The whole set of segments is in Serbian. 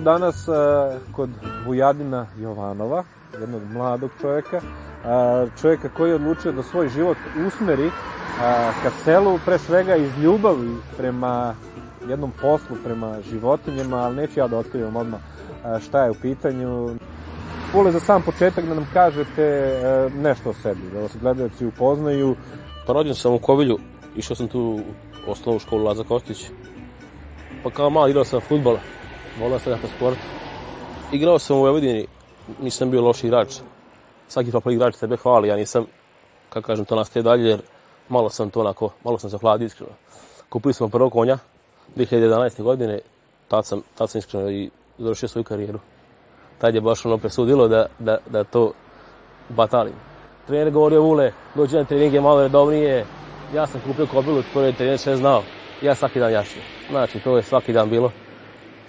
danas e, kod Vujadina Jovanova, jednog mladog čoveka, e, čoveka koji je odlučio da svoj život usmeri e, ka selu, pre svega iz ljubavi prema jednom poslu, prema životinjama, ali neću ja da otkrivam odmah šta je u pitanju. Pule, za sam početak da nam kažete nešto o sebi, da vas gledalci upoznaju. Pa rođen sam u Kovilju, išao sam tu u osnovu školu Laza Kostić, pa kao malo igrao sam futbala, volao sam jako da sport. Igrao sam u Vojvodini, nisam bio loš igrač. Svaki top pa igrač tebe hvali, ja nisam, kako kažem, to nastaje dalje, jer malo sam to onako, malo sam se hladio iskreno. Kupili smo prvo konja, 2011. godine, tad sam, tad sam iskreno i završio svoju karijeru. Tad je baš ono presudilo da, da, da to batalim. Trener govorio, Vule, dođe na treninge malo redovnije, ja sam kupio kobilu, to prvi trener sve znao, ja svaki dan jašim. Znači, to je svaki dan bilo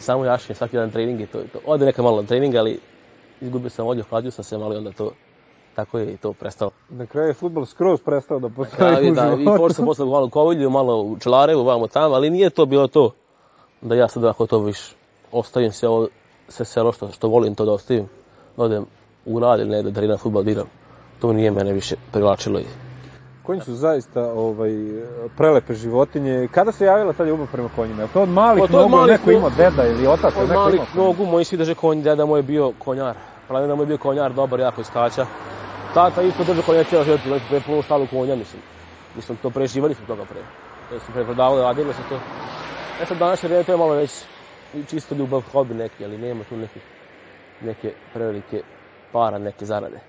samo jašnje, svaki dan trening i to je to. Ode neka malo na trening, ali izgubio sam volju, hladio sam se malo i onda to tako je i to prestao. Na kraju je futbol skroz prestao da postoji da, da, I da, počeo sam posle malo u Kovilju, malo u Čelarevu, vamo tamo, ali nije to bilo to da ja sad ako to viš ostavim se ovo, se selo što, što volim to da ostavim, da odem u rad ili negde da igram futbol, da igram. To nije mene više privlačilo i Konji su zaista ovaj, prelepe životinje. Kada se javila ta ljubav prema konjima? Je to od malih od nogu, malih neko ima deda ili otac? Od malih nogu, moji svi drže konj, deda moj je bio konjar. Planina moj je bio konjar, dobar, jako iskača. Tata isto drže konja cijela život, imali pre punu stalu konja, mislim. Mislim, to preživali smo toga pre. To su preprodavali, radili se to. E sad današnje vreme to je malo već čisto ljubav, hobi neki, ali nema tu neke, neke prevelike para, neke zarade.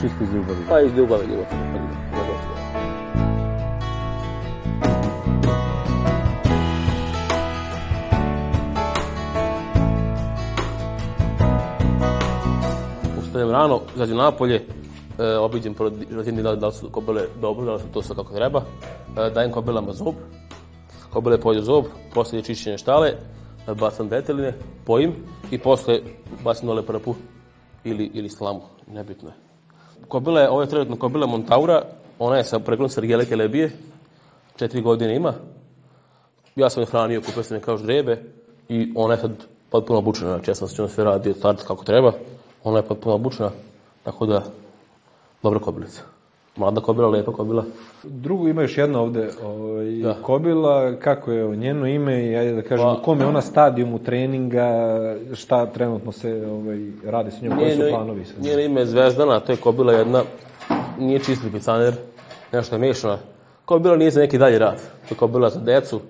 Čisto iz ljubavi. Pa iz ljubavi, ljubav. ljubav. ustanem rano, izađem napolje, e, obiđem rodini da, da li su kobile dobro, da li su to sve kako treba, e, dajem kobilama zub, kobile pojedu zub, posle čišćenje štale, e, bacam deteline, pojim i posle bacim dole prpu ili, ili slamu, nebitno je. Kobila je, ovo je trenutno kobila Montaura, ona je sa preklon Sergele Kelebije, četiri godine ima. Ja sam je hranio, kupio sam je kao ždrebe i ona je sad potpuno obučena, znači ja sam s njom sve radio start kako treba. Ona je potpuno obučena, tako da dobra kobilica. Mlada kobila, lepa kobila. Drugo ima još jedno ovde, ovaj, da. kobila, kako je njeno ime i ajde da kažem, pa, u kom je da. ona stadijumu treninga, šta trenutno se ovaj, radi sa njom, koji su planovi sa njom? Njeno ime je Zvezdana, to je kobila jedna, nije čisti picaner, nešto je mešana. Kobila nije za neki dalji rad, to je kobila za decu,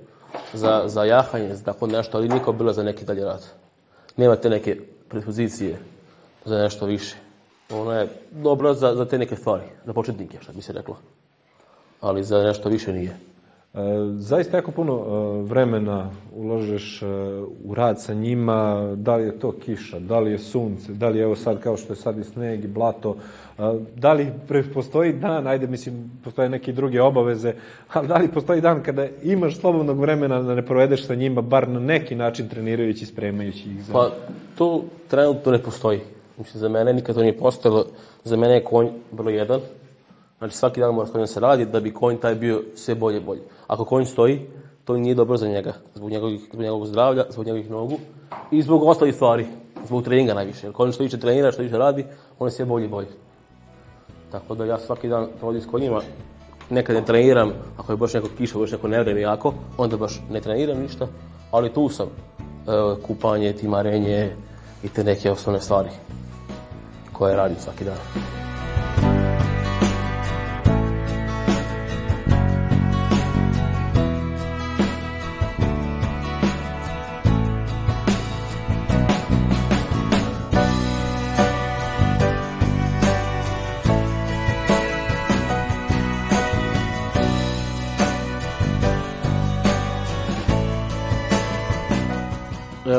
za, za jahanje, za tako nešto, ali nije kobila za neki dalji rad. Nema te neke predpozicije za nešto više. Ona je dobra za, za te neke stvari, za početnike, što bi se reklo. Ali za nešto više nije. E, zaista jako puno e, vremena uložeš e, u rad sa njima, da li je to kiša, da li je sunce, da li je evo sad kao što je sad i sneg i blato, e, da li postoji dan, ajde mislim postoje neke druge obaveze, ali da li postoji dan kada imaš slobodnog vremena da ne provedeš sa njima, bar na neki način trenirajući i spremajući ih za... Pa to trenutno ne postoji. Mislim, za mene nikad to nije postalo. Za mene je konj broj jedan. Znači, svaki dan mora s konjem da se radi da bi konj taj bio sve bolje bolje. Ako konj stoji, to nije dobro za njega. Zbog njegovih, zbog njegovog zdravlja, zbog njegovih nogu i zbog ostalih stvari. Zbog treninga najviše. Jer konj što više trenira, što više radi, on je sve bolje bolje. Tako da ja svaki dan provodim s konjima. Nekad ne treniram, ako je baš neko kiša, baš neko nevreme jako, onda baš ne treniram ništa. Ali tu sam. E, kupanje, timarenje i te neke osnovne stvari koje radim svaki dan.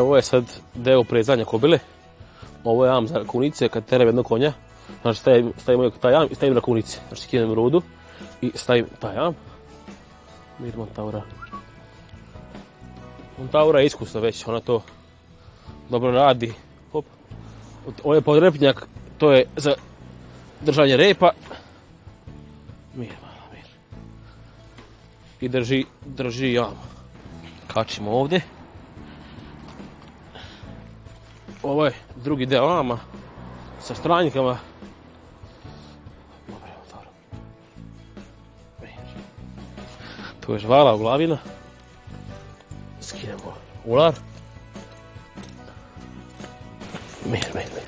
Ovo je sad deo prezanja kobile ovo je jam za rakunice, kad terem jednog konja, znači stavim, stavim taj jam i stavim rakunice, znači skinem rudu i stavim taj jam. Mirmo Taura. Montaura je iskusna već, ona to dobro radi. Hop. Ovo je podrepnjak, to je za držanje repa. Mir, mala, mir. I drži, drži jam. Kačimo ovde. ovaj drugi deo ama sa stranjkama tu je žvala u glavina skinemo ular mir, mir, mir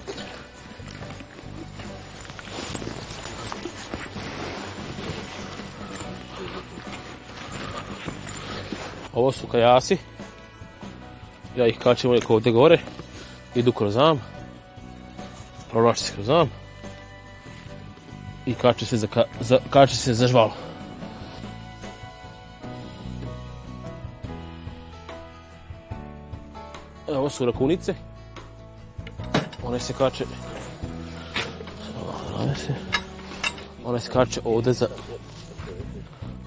ovo su kajasi ja ih kačim uvijek ovdje gore idu kroz zam, provlači se kroz zam i kače se za, ka, za, kače se za žvalu. E, ovo su rakunice. One se kače... One se... One se kače ovde za...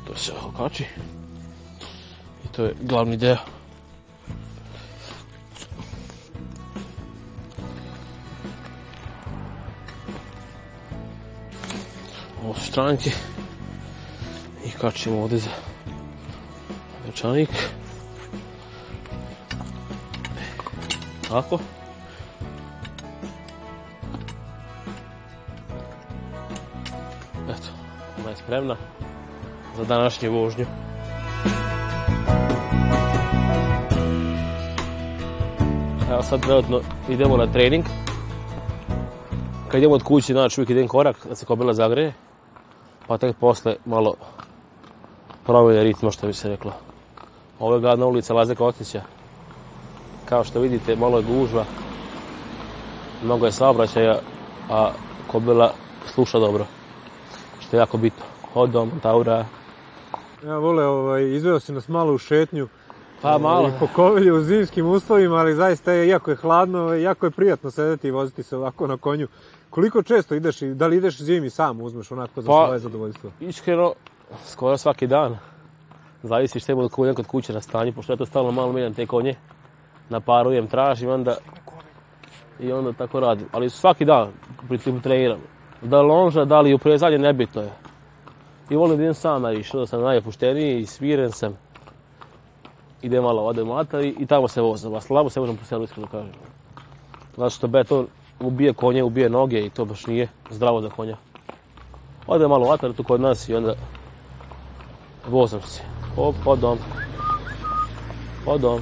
To se kači. I to je glavni deo stranke i kačimo ovde za novčanik. Tako. Eto, ona je spremna za današnju vožnju. Evo sad trenutno idemo na trening. Kad idemo od kuće, znači uvijek idem korak, da se kobila zagreje pa tek posle malo promene ritma, što bi se reklo. Ovo je gladna ulica Laze Kostića. Kao što vidite, malo je gužva, mnogo je saobraćaja, a kobila sluša dobro, što je jako bitno. Hodom, taura. Ja vole, ovaj, izveo si nas malo u šetnju, Pa ovaj, malo. I po kovilju u zimskim uslovima, ali zaista je, jako je hladno, ovaj, jako je prijatno sedeti i voziti se ovako na konju Koliko često ideš i da li ideš zimi sam uzmeš onako za pa, svoje zadovoljstvo? Iskreno, skoro svaki dan. Zavisi šta ima od da konja kod kuće na stanju, pošto ja to stalno malo menjam te konje. Naparujem, tražim, onda... I onda tako radim. Ali svaki dan pritim treniram. Da lonža, da li u prezadnje, nebitno je. I volim da idem sam najviše, da sam najpušteniji i sviren sam. Ide malo ode mata i, i tamo se vozam. A slabo se možem po selu, iskreno kažem. Zato što beton ubije konje, ubije noge i to baš nije zdravo za konja. Ode malo vatar tu kod nas i onda vozam se. Op, odom. Odom.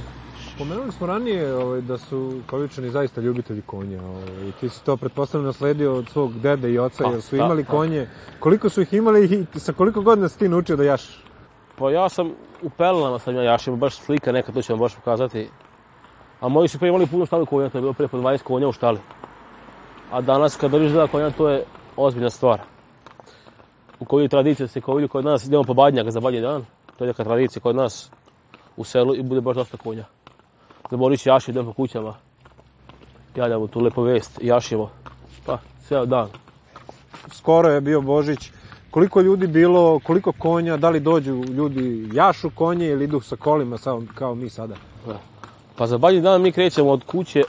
Pomenuli smo ranije ovaj, da su Kovičani zaista ljubitelji konja. Ovaj, ti si to pretpostavljeno nasledio od svog dede i oca, pa, jer su da, imali da. konje. Koliko su ih imali i sa koliko godina si ti naučio da jašiš? Pa ja sam u pelenama sam ja jašim, baš slika neka, to ću vam baš pokazati. A moji su pre imali puno štali konja, to je bilo pre po 20 konja u štali a danas kad dobiš dva konja to je ozbiljna stvar. U koju tradiciju se kovilju kod nas, idemo po badnjak za badnji dan, to je neka tradicija kod nas u selu i bude baš dosta konja. Za Borić jaši idem po kućama, javljamo tu lepo vest, jašimo, pa ceo dan. Skoro je bio Božić, koliko ljudi bilo, koliko konja, da li dođu ljudi jašu konje ili idu sa kolima samo kao mi sada? Da. Pa za badnji dan mi krećemo od kuće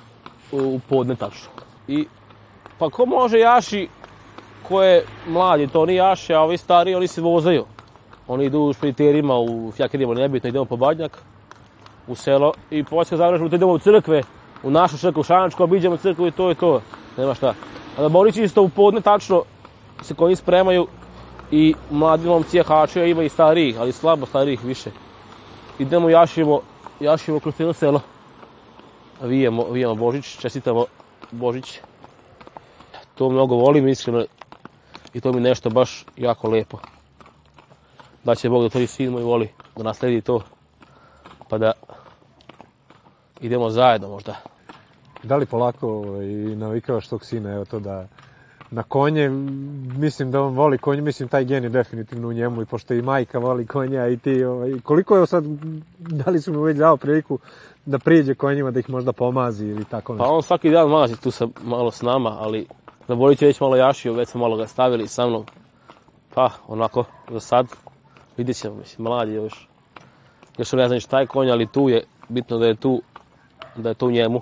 u podne tačno. I Pa ko može jaši ko je mladi, to oni jaše, a ovi stari, oni se vozaju. Oni idu u špediterima, u fjak idemo nebitno, idemo po Badnjak, u selo i poslije završimo, to idemo u crkve, u našu crkvu, u Šanačku, obiđemo crkvu i to je to. Nema šta. A da Borić isto u podne tačno se koji spremaju i mladi momci je hačio, ima i starijih, ali slabo starijih više. Idemo jašimo, jašimo kroz cijelo selo. Vijemo, vijemo Božić, čestitamo Božić. To mnogo volim, iskreno, i to mi nešto baš jako lepo. Da će Bog da to i sin moj voli, da nasledi to, pa da idemo zajedno možda. Da li polako i ovaj, navikavaš tog sina, evo to da na konje, mislim da on voli konje, mislim taj gen je definitivno u njemu i pošto i majka voli konja i ti, ovaj, koliko je sad, da li su mu već dao priliku da priđe konjima da ih možda pomazi ili tako pa nešto? Pa on svaki dan mazi tu sa malo s nama, ali Zaboravit ću već malo jašiju, već smo malo ga stavili sa mnom. Pa, onako, za sad, vidit ćemo, mislim, mlad je još. Još ne znam šta je konj, ali tu je, bitno da je tu, da je tu njemu.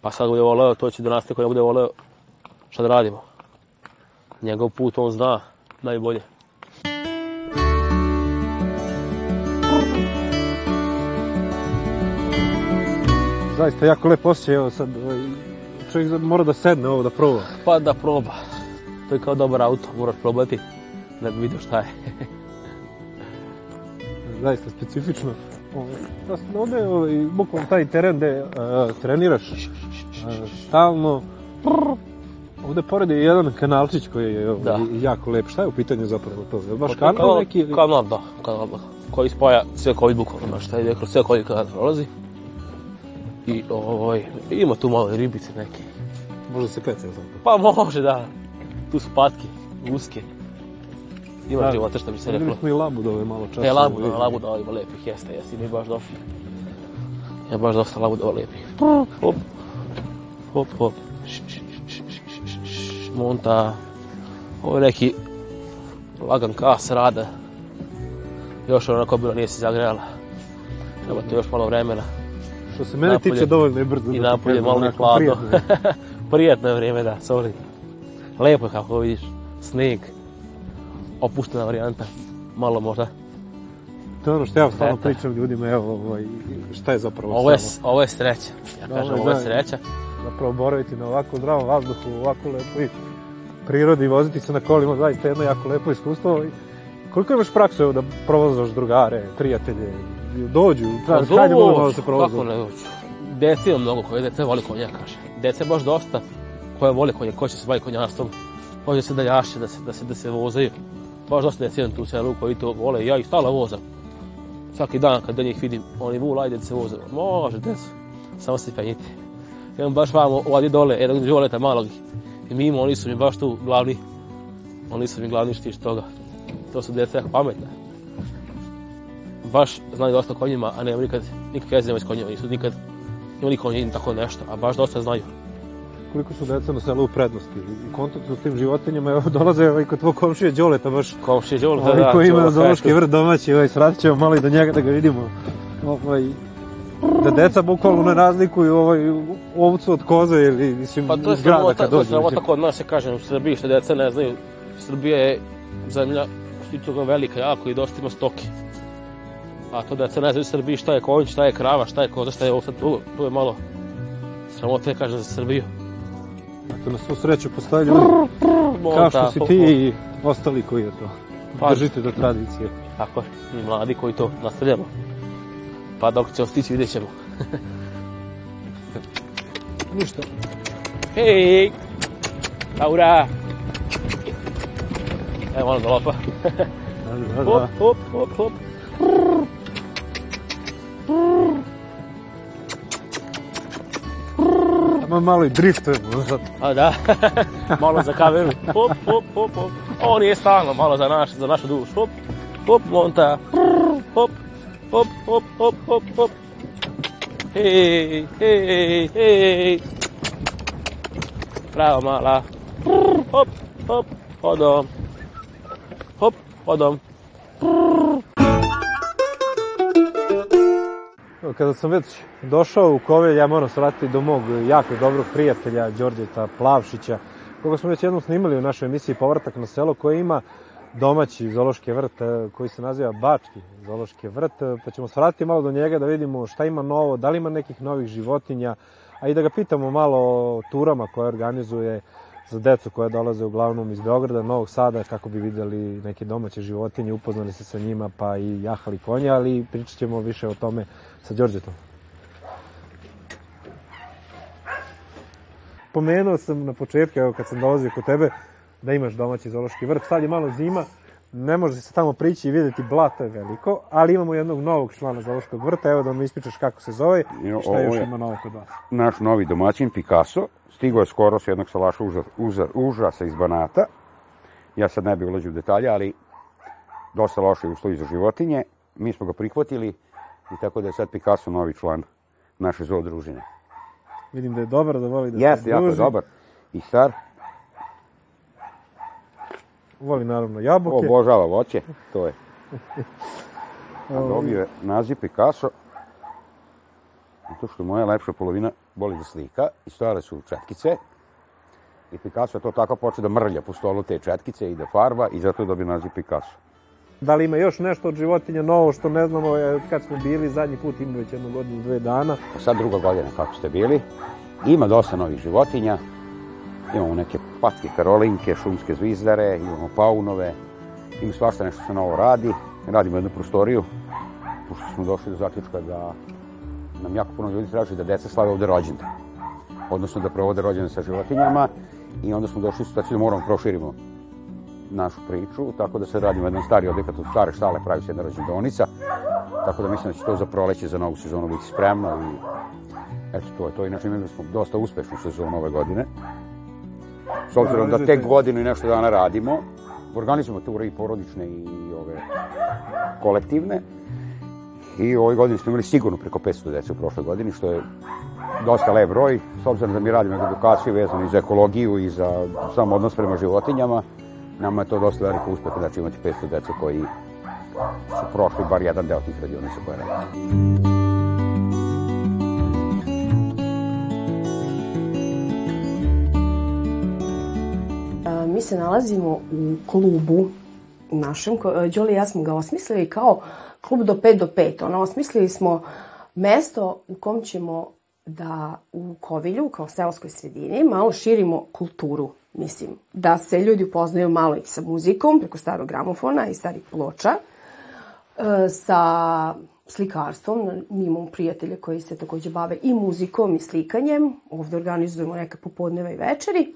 Pa sad bude voleo, to će do da nas neko ne bude voleo, šta da radimo. Njegov put on zna najbolje. Zaista jako lepo osjećaj, evo sad ovaj, čovjek mora da sedne ovo, da proba. Pa da proba. To je kao dobar auto, moraš probati da bi vidio šta je. Zaista specifično. Ovaj, da, ovde je ovaj, bukvalno taj teren gde uh, treniraš uh, stalno. Prr, ovde pored je jedan kanalčić koji je ovaj, da. jako lep. Šta je u pitanju zapravo to? Je baš kanal neki? Kanal, da. Kanal, da. koji spaja sve kovid bukvalno, šta ide kroz sve kovid kanal prolazi. I ovaj, ima tu malo ribice neke. Može se peca, jel tako? Pa može, da. Tu su patke, guske. Ima da, života što bi se reklo. Imali smo i labudove malo časa. E, labudove, labudove ima lepih, jeste, jeste, ima baš dosta. Ima baš dosta labudova lepih. Hop, hop, hop. Monta. Ovo je neki lagan kas rada. Još onako bilo nije se zagrejala. Treba tu još malo vremena. Što se mene napolje, tiče dovoljno je brzo. I da napolje je malo hladno. Prijetno je. prijetno je vrijeme, da, sorry. Lepo je kako vidiš. Snijeg. Opuštena varijanta. Malo možda. To je ono što ja stalno pričam ljudima, evo, ovaj, šta je zapravo ovo je, samo. Ovo je sreća. Ja da, kažem, ovo je sreća. Zapravo boraviti na ovako zdravom vazduhu, ovako lepo i prirodi, voziti se na kolima, zaista jedno jako lepo iskustvo. Koliko imaš praksu, evo, da provozaš drugare, prijatelje, dođu, traži, pa, hajde moramo da se provozu. Kako ne dođu? Dece ima mnogo koje dece voli konja, kaže. Dece baš dosta koje voli konje, ko će se bavi konjarstvom. Može se da jašće, da se, da se, da se vozaju. Baš dosta dece imam tu selu koji to vole, ja ih stala vozam. Svaki dan kad da njih vidim, oni vula, ajde da se vozaju. Može, deca, samo se penjite. Imam baš vamo, ovdje dole, jednog živoleta malog. I mimo, oni su mi baš tu glavni, oni su mi glavni štiš toga. To su deca jako pametne baš znali dosta o konjima, a ne nikad nikakve veze nemaju s konjima, nisu nikad imali konje i tako nešto, a baš dosta znaju. Koliko su deca na selu u prednosti U kontaktu s tim životinjama, evo dolaze ovaj kod tvoj komšije Đoleta baš... Komšije Đoleta, da, da. Koji ima zološki vrt domaći, ovaj, svratit ćemo malo i do njega da ga vidimo. Ovaj, da deca bukvalno ne razlikuju ovaj, ovcu od koze ili mislim, pa to je grada kad dođu. Pa to je tako od nas se kažem u Srbiji, što deca ne znaju. Srbija je zemlja što je toga velika, jako i dosta ima stoke a to deca ne znaju Srbiji šta je konj, šta je krava, šta je koza, šta je ovo sad, tu, tu je malo sramote, kažem, za Srbiju. Dakle, na svu sreću postoje ljudi kao što si ti i ostali koji je to. Pa, Držite do tradicije. Tako i mladi koji to nastavljamo. Pa dok će ostići vidjet ćemo. Ništa. Hej! Laura! Evo ono da da, da, da, Hop, hop, hop, hop. ono malo i driftujemo A da, malo za kameru. Hop, hop, hop, hop. On je stalno malo za, naš, za našu dušu. Hop, hop, monta. Prr, hop, hop, hop, hop, hop, hop. Hej, hej, hej. Bravo, mala. Prr, hop, hop, hodom. Hop, hodom. Prr. kada sam već došao u Kovelj, ja moram svratiti do mog jako dobrog prijatelja Đorđeta Plavšića, koga smo već jednom snimali u našoj emisiji Povratak na selo, koji ima domaći zološki vrt e, koji se naziva Bački zološki vrt, e, pa ćemo svratiti malo do njega da vidimo šta ima novo, da li ima nekih novih životinja, a i da ga pitamo malo o turama koje organizuje za decu koja dolaze uglavnom iz Beograda, Novog Sada, kako bi videli neke domaće životinje, upoznali se sa njima, pa i jahali konje, ali pričat ćemo više o tome sa Đorđetom. Pomenuo sam na početku, evo kad sam dolazio kod tebe, da imaš domaći zološki vrt. Sad je malo zima, ne može se tamo prići i videti blato je veliko, ali imamo jednog novog člana Zaloškog vrta, evo da mi ispričaš kako se zove i šta još ima novo kod vas. Naš novi domaćin Picasso, stigao je skoro s jednog salaša užas, užas, užasa iz Banata, ja sad ne bih ulazio u detalje, ali dosta loše uslovi za životinje, mi smo ga prihvatili i tako da je sad Picasso novi član naše zoo družine. Vidim da je dobar, da voli da Jeste, se druži. Jeste, jako dobar i star. Voli naravno jabuke. Obožava voće, to je. A dobio je naziv Picasso, zato što moja lepša polovina voli da slika i stojale su četkice. I Picasso je to tako počeo da mrlja po stolu te četkice i da farba i zato je dobio naziv Picasso. Da li ima još nešto od životinja novo što ne znamo e, kad smo bili zadnji put ima već jednu godinu, dve dana? A pa sad druga godina kako ste bili. Ima dosta novih životinja. Imamo neke patke karolinke, šumske zvizdare, imamo paunove, ima svašta nešto se novo radi. Radimo jednu prostoriju, pošto smo došli do zaključka da nam jako puno ljudi traži da deca slave ovde rođendan. Odnosno da provode rođendan sa životinjama i onda smo došli u situaciju da moramo proširimo našu priču, tako da se radimo jedan stari objekat od stare štale, pravi se jedna rođendonica, tako da mislim da će to za proleće, za novu sezonu biti spremno i eto to je to. Inače imali da smo dosta uspešnu sezonu ove godine, s obzirom da tek godinu i nešto dana radimo, organizujemo ture i porodične i ove kolektivne. I ove godine smo imali sigurno preko 500 dece u prošloj godini, što je dosta lep broj, s obzirom da mi radimo edukaciju vezanu i za ekologiju i za sam odnos prema životinjama. Nama je to dosta veliko uspeh, znači imati 500 dece koji su prošli bar jedan deo tih radionica koje radimo. se nalazimo u klubu našem. E, Đoli i ja smo ga osmislili kao klub do 5 do 5. Ono, osmislili smo mesto u kom ćemo da u Kovilju, kao seoskoj sredini, malo širimo kulturu. Mislim, da se ljudi upoznaju malo i sa muzikom, preko starog gramofona i starih ploča, e, sa slikarstvom. Mi imamo prijatelje koji se takođe bave i muzikom i slikanjem. Ovde organizujemo neke popodneva i večeri.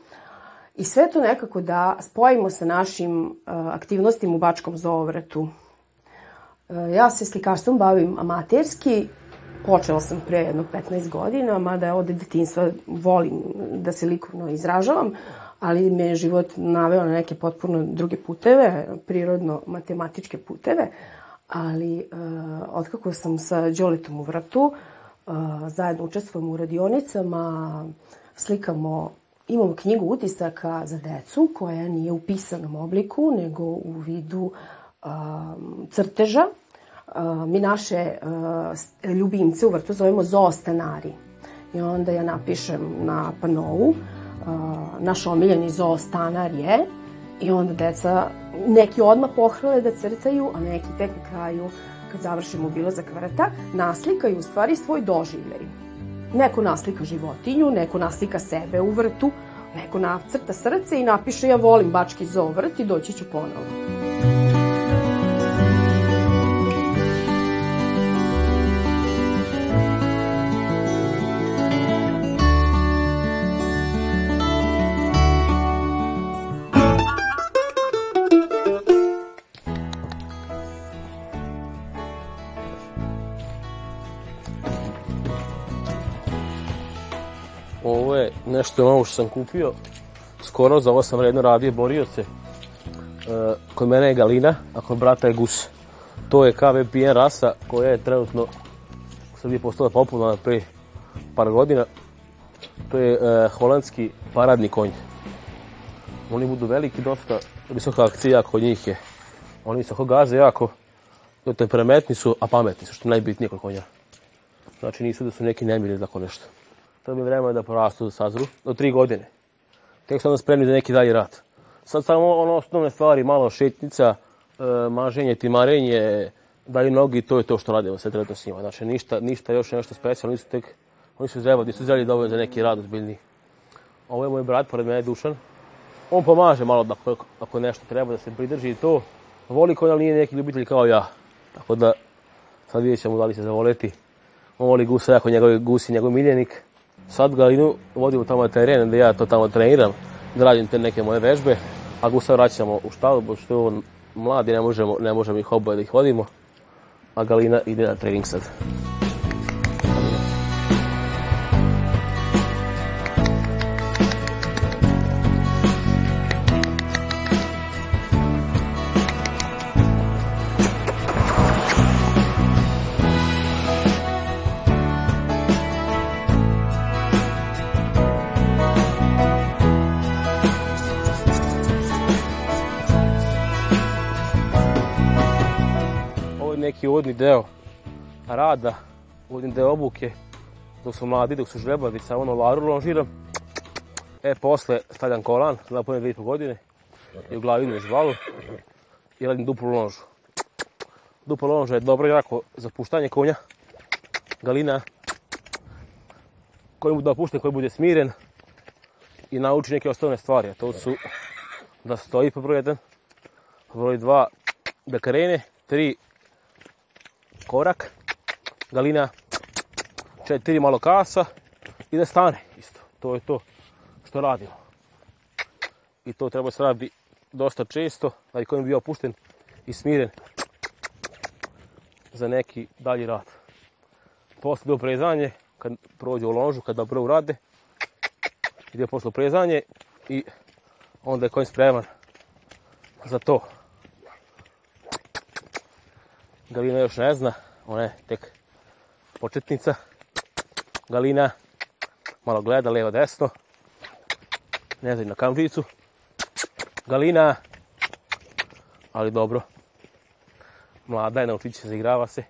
I sve to nekako da spojimo sa našim e, aktivnostima u Bačkom zoovratu. E, ja se slikarstvom bavim amaterski, počela sam pre jedno 15 godina, mada od detinstva volim da se likovno izražavam, ali me je život naveo na neke potpuno druge puteve, prirodno-matematičke puteve, ali e, otkako sam sa Đoletom u vratu, e, zajedno učestvujem u radionicama, slikamo Imam knjigu utisaka za decu koja nije u pisanom obliku, nego u vidu um, crteža. Um, mi naše uh, ljubimce u vrtu zovemo zoostanari. I onda ja napišem na panovu uh, naš omiljeni zoostanar je i onda deca neki odmah pohrle da crtaju, a neki tek na kraju kad završimo bilo za vrta naslikaju u stvari svoj doživljaj. Neko naslika životinju, neko naslika sebe u vrtu, neko nacrta srce i napiše ja volim Bački zoo vrt i doći ću ponovo. nešto novo što sam kupio, skoro za ovo sam redno radio, borio se. E, kod mene je galina, a kod brata je gus. To je KVPN rasa koja je trenutno u Srbiji postala popularna pre par godina. To je e, holandski paradni konj. Oni budu veliki, dosta visoka akcija kod njih je. Oni visoko gaze jako, temperamentni su, a pametni su, što najbitnije kod konja. Znači nisu da su neki nemiri tako nešto to treba vremena da porastu, da sazru, do tri godine. Tek sam spremni za neki dalji rad. Sad samo ono osnovne stvari, malo šetnica, e, maženje, timarenje, dali nogi, to je to što radimo sve trenutno s njima. Znači ništa, ništa još nešto specijalno, nisu tek, oni su zreba, nisu zreli dovoljno za neki rad ozbiljni. Ovo je moj brat, pored mene Dušan. On pomaže malo da, ako, nešto treba da se pridrži i to. Voli koji da nije neki ljubitelj kao ja. Tako da sad vidjet ćemo da li se zavoleti. On voli gusa, jako njegovi gusi, njegov miljenik. Sad ga idu, vodimo tamo na teren, da ja to tamo treniram, da radim te neke moje vežbe, a Gusa vraćamo u štalu, što je on mladi, ne možemo, ne možemo ih oboje da ih vodimo, a Galina ide na trening sad. neki uvodni deo rada, uvodni deo obuke, dok su mladi, dok su žrebavi, sa ono laru lonžiram. E, posle stavljam kolan, da napunem dve i godine, i u glavinu i žvalu, i radim duplu lonžu. Dupla lonža je dobro jako za puštanje konja, galina, koji bude da opušten, koji bude smiren, i nauči neke osnovne stvari, a to su da stoji po broj 1, broj 2, da krene, 3, korak, galina, četiri malo kasa i da stane isto. To je to što radimo. I to treba se raditi dosta često, da bi kojim bio opušten i smiren za neki dalji rad. Posle prezanje, kad prođe u ložu, kad dobro urade, ide posle prezanje i onda je kojim spreman za to. Galina još ne zna, ona je tek početnica. Galina malo gleda levo desno, ne zna na kamžicu. Galina, ali dobro, mlada je, naučit se, zaigrava se.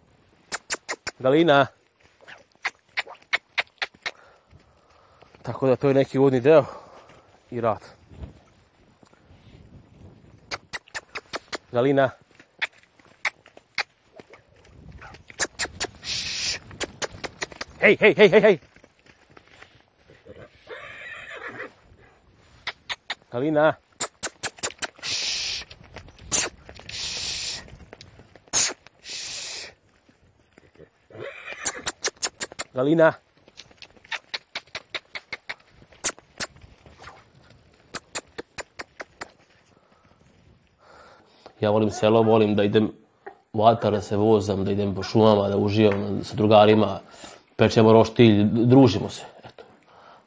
Galina, Tako da to je neki uvodni deo i rad. Galina Hej, hej, hej, hej, hej. Kalina. Galina. Ja volim selo, volim da idem vatara da se vozam, da idem po šumama, da uživam sa drugarima, pečemo roštilj, družimo se. Eto.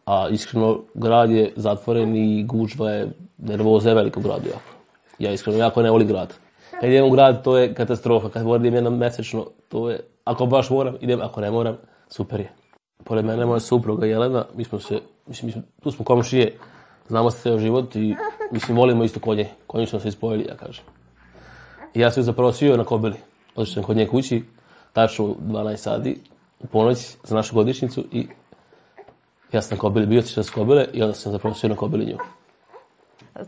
A iskreno, grad je zatvoren i gužva je nervoza je veliko gradu jako. Ja iskreno jako ne volim grad. Kad idem u grad, to je katastrofa. Kad moram jednom mesečno, to je... Ako baš moram, idem. Ako ne moram, super je. Pored mene moja supruga Jelena, mi smo se... Mislim, mislim, tu smo komšije, znamo se ceo život i mislim, volimo isto konje. Konji smo se ispojili, ja kažem. I ja sam ju zaprosio na kobili. Otišao sam kod nje kući, tačno 12 sati, u ponoć za našu godišnicu i ja sam kobili, bio ćeš nas kobile i onda sam zapravo sve na kobili nju.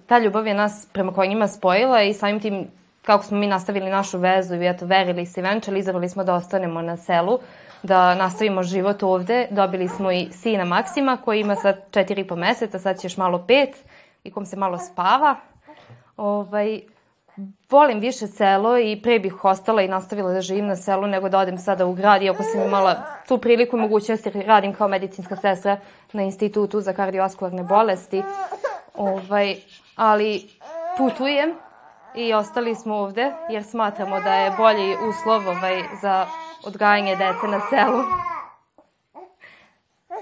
Ta ljubav je nas prema konjima spojila i samim tim kako smo mi nastavili našu vezu i eto verili se i venčali, izabrali smo da ostanemo na selu, da nastavimo život ovde. Dobili smo i sina Maksima koji ima sad četiri i po meseca, sad će još malo pet i kom se malo spava. Ovaj, volim više selo i pre bih ostala i nastavila da živim na selu nego da odem sada u grad, iako sam imala tu priliku i mogućnost jer radim kao medicinska sestra na institutu za kardiovaskularne bolesti. Ovaj, ali putujem i ostali smo ovde jer smatramo da je bolji uslov ovaj, za odgajanje dece na selu.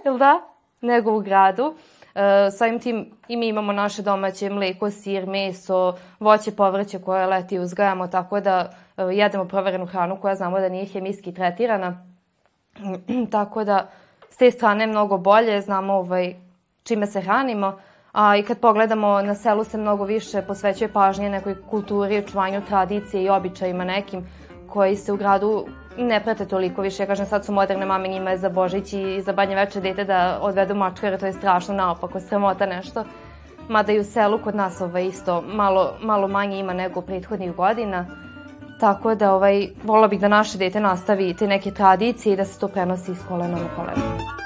Jel da? Nego u gradu. Eh, Samim tim i mi imamo naše domaće mleko, sir, meso, voće, povrće koje leti uzgajamo, tako da eh, jedemo proverenu hranu koja znamo da nije hemijski tretirana. tako da s te strane mnogo bolje, znamo ovaj, čime se hranimo. A i kad pogledamo, na selu se mnogo više posvećuje pažnje nekoj kulturi, očuvanju tradicije i običajima nekim koji se u gradu ne prate toliko više. Ja kažem, sad su moderne mame, njima je za Božić i za badnje večer dete da odvedu jer to je strašno naopako, sramota nešto. Mada i u selu kod nas ovaj, isto malo, malo manje ima nego prethodnih godina. Tako da ovaj, vola bih da naše dete nastavi te neke tradicije i da se to prenosi iz kolena na kolena.